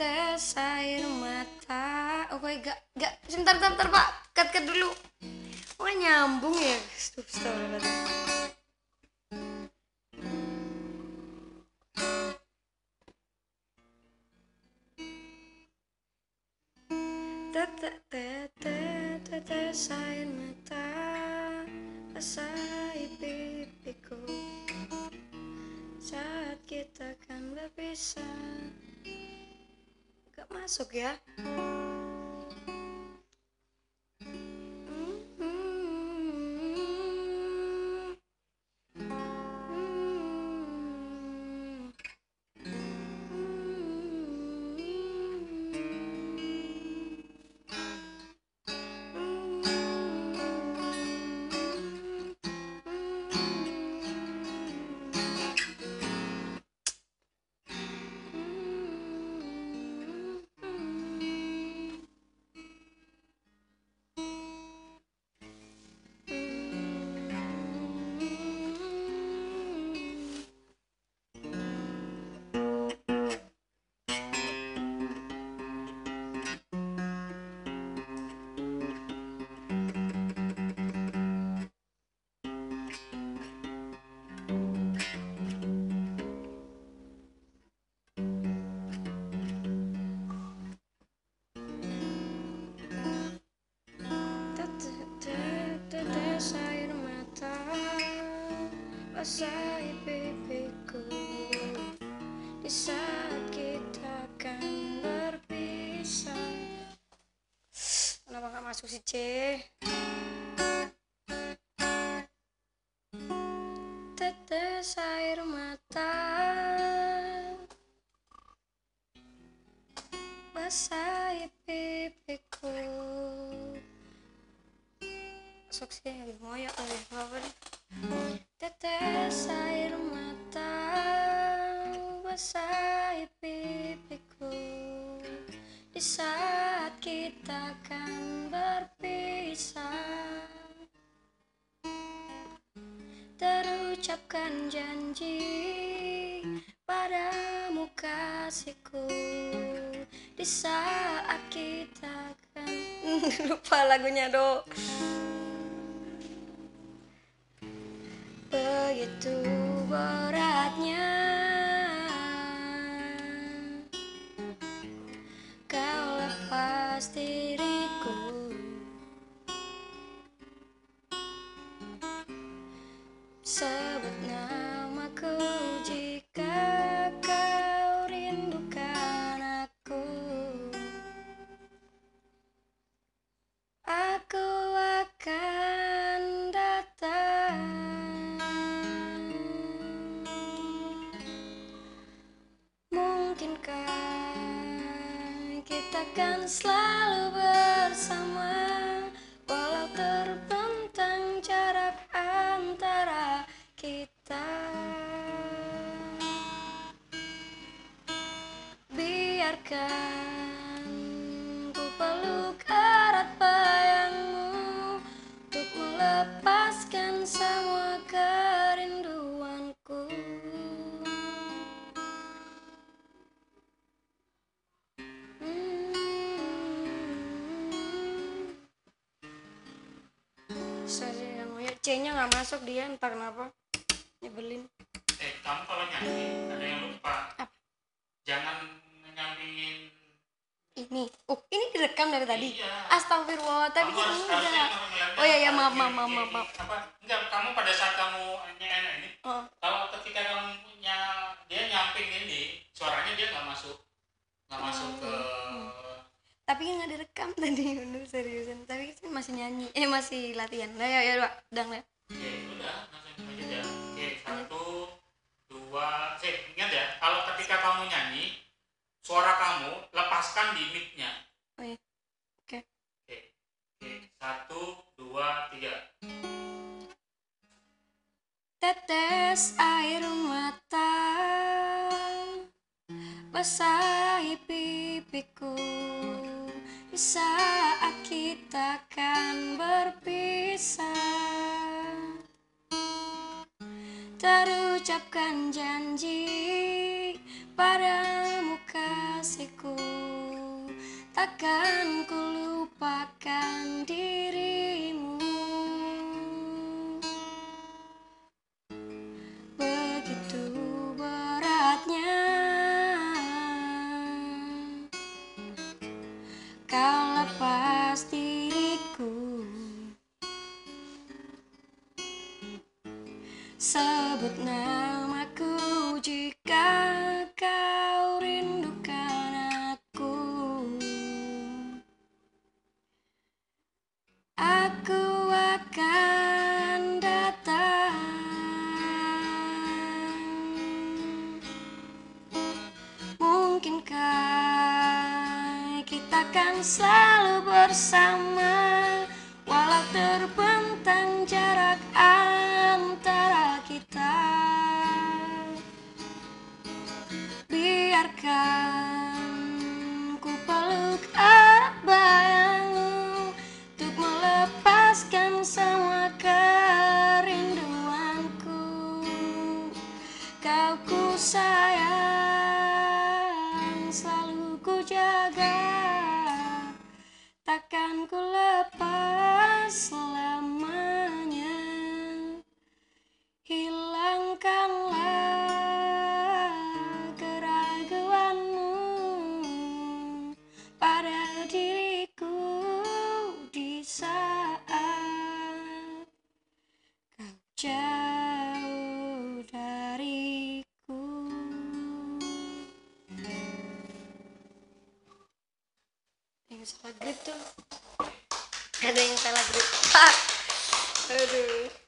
Tetes air mata. Oke gak gak Sebentar sebentar, pak. Cut cut dulu. Oh nyambung ya? Stop stop Tetes air mata. Basahi pipiku. Saat kita kan berpisah सो गया masuk sih C? Tetes air mata. Basahi pipiku. Masuk sih lagi ngoyak kali apa deh Tetes air mata. Basahi pipiku Di saat kita akan berpisah. Terucapkan janji Padamu kasihku Di saat kita akan Lupa lagunya dong begitu beratnya lepas Mungkinkah kita kan selalu bersama. Walau terbentang jarak antara kita. Biarkan Hmm. Sorry, yang ngoyak. C-nya nggak masuk dia, entah kenapa. Nyebelin. Eh, kamu kalau nyanyi ada yang lupa. Apa? Jangan nyampingin. Ini, oh ini direkam dari tadi. Iya. Astagfirullah, tapi Kamu harusnya enggak. Oh iya, iya, apa, maaf, maaf, maaf, maaf, maaf. Apa? Enggak, kamu pada saat kamu nyanyi ini, Oh, kalau ketika kamu punya dia nyamping ini, suaranya dia nggak masuk, nggak masuk ke. Tapi nggak direkam tadi, Unu seriusan. Tapi kan masih nyanyi, eh masih latihan. Nah, ya, ya, Pak. Dang, ya. Oke, udah, langsung aja ya. Oke, satu, dua, eh, ingat ya, kalau ketika kamu nyanyi, suara kamu lepaskan di mic-nya. Oh iya. Oke. Oke, oke, satu, dua, tiga. Tetes air mata Basahi pipiku Di saat kita akan berpisah. Terucapkan janji Padamu kasihku. Takkan ku lupakan dirimu Sebut namaku jika kau rindukan aku. Aku akan datang. Mungkinkah kita kan selalu bersama selalu ku jaga. Takkan ku lepas salah grip tuh. Ada yang salah grip. Aduh.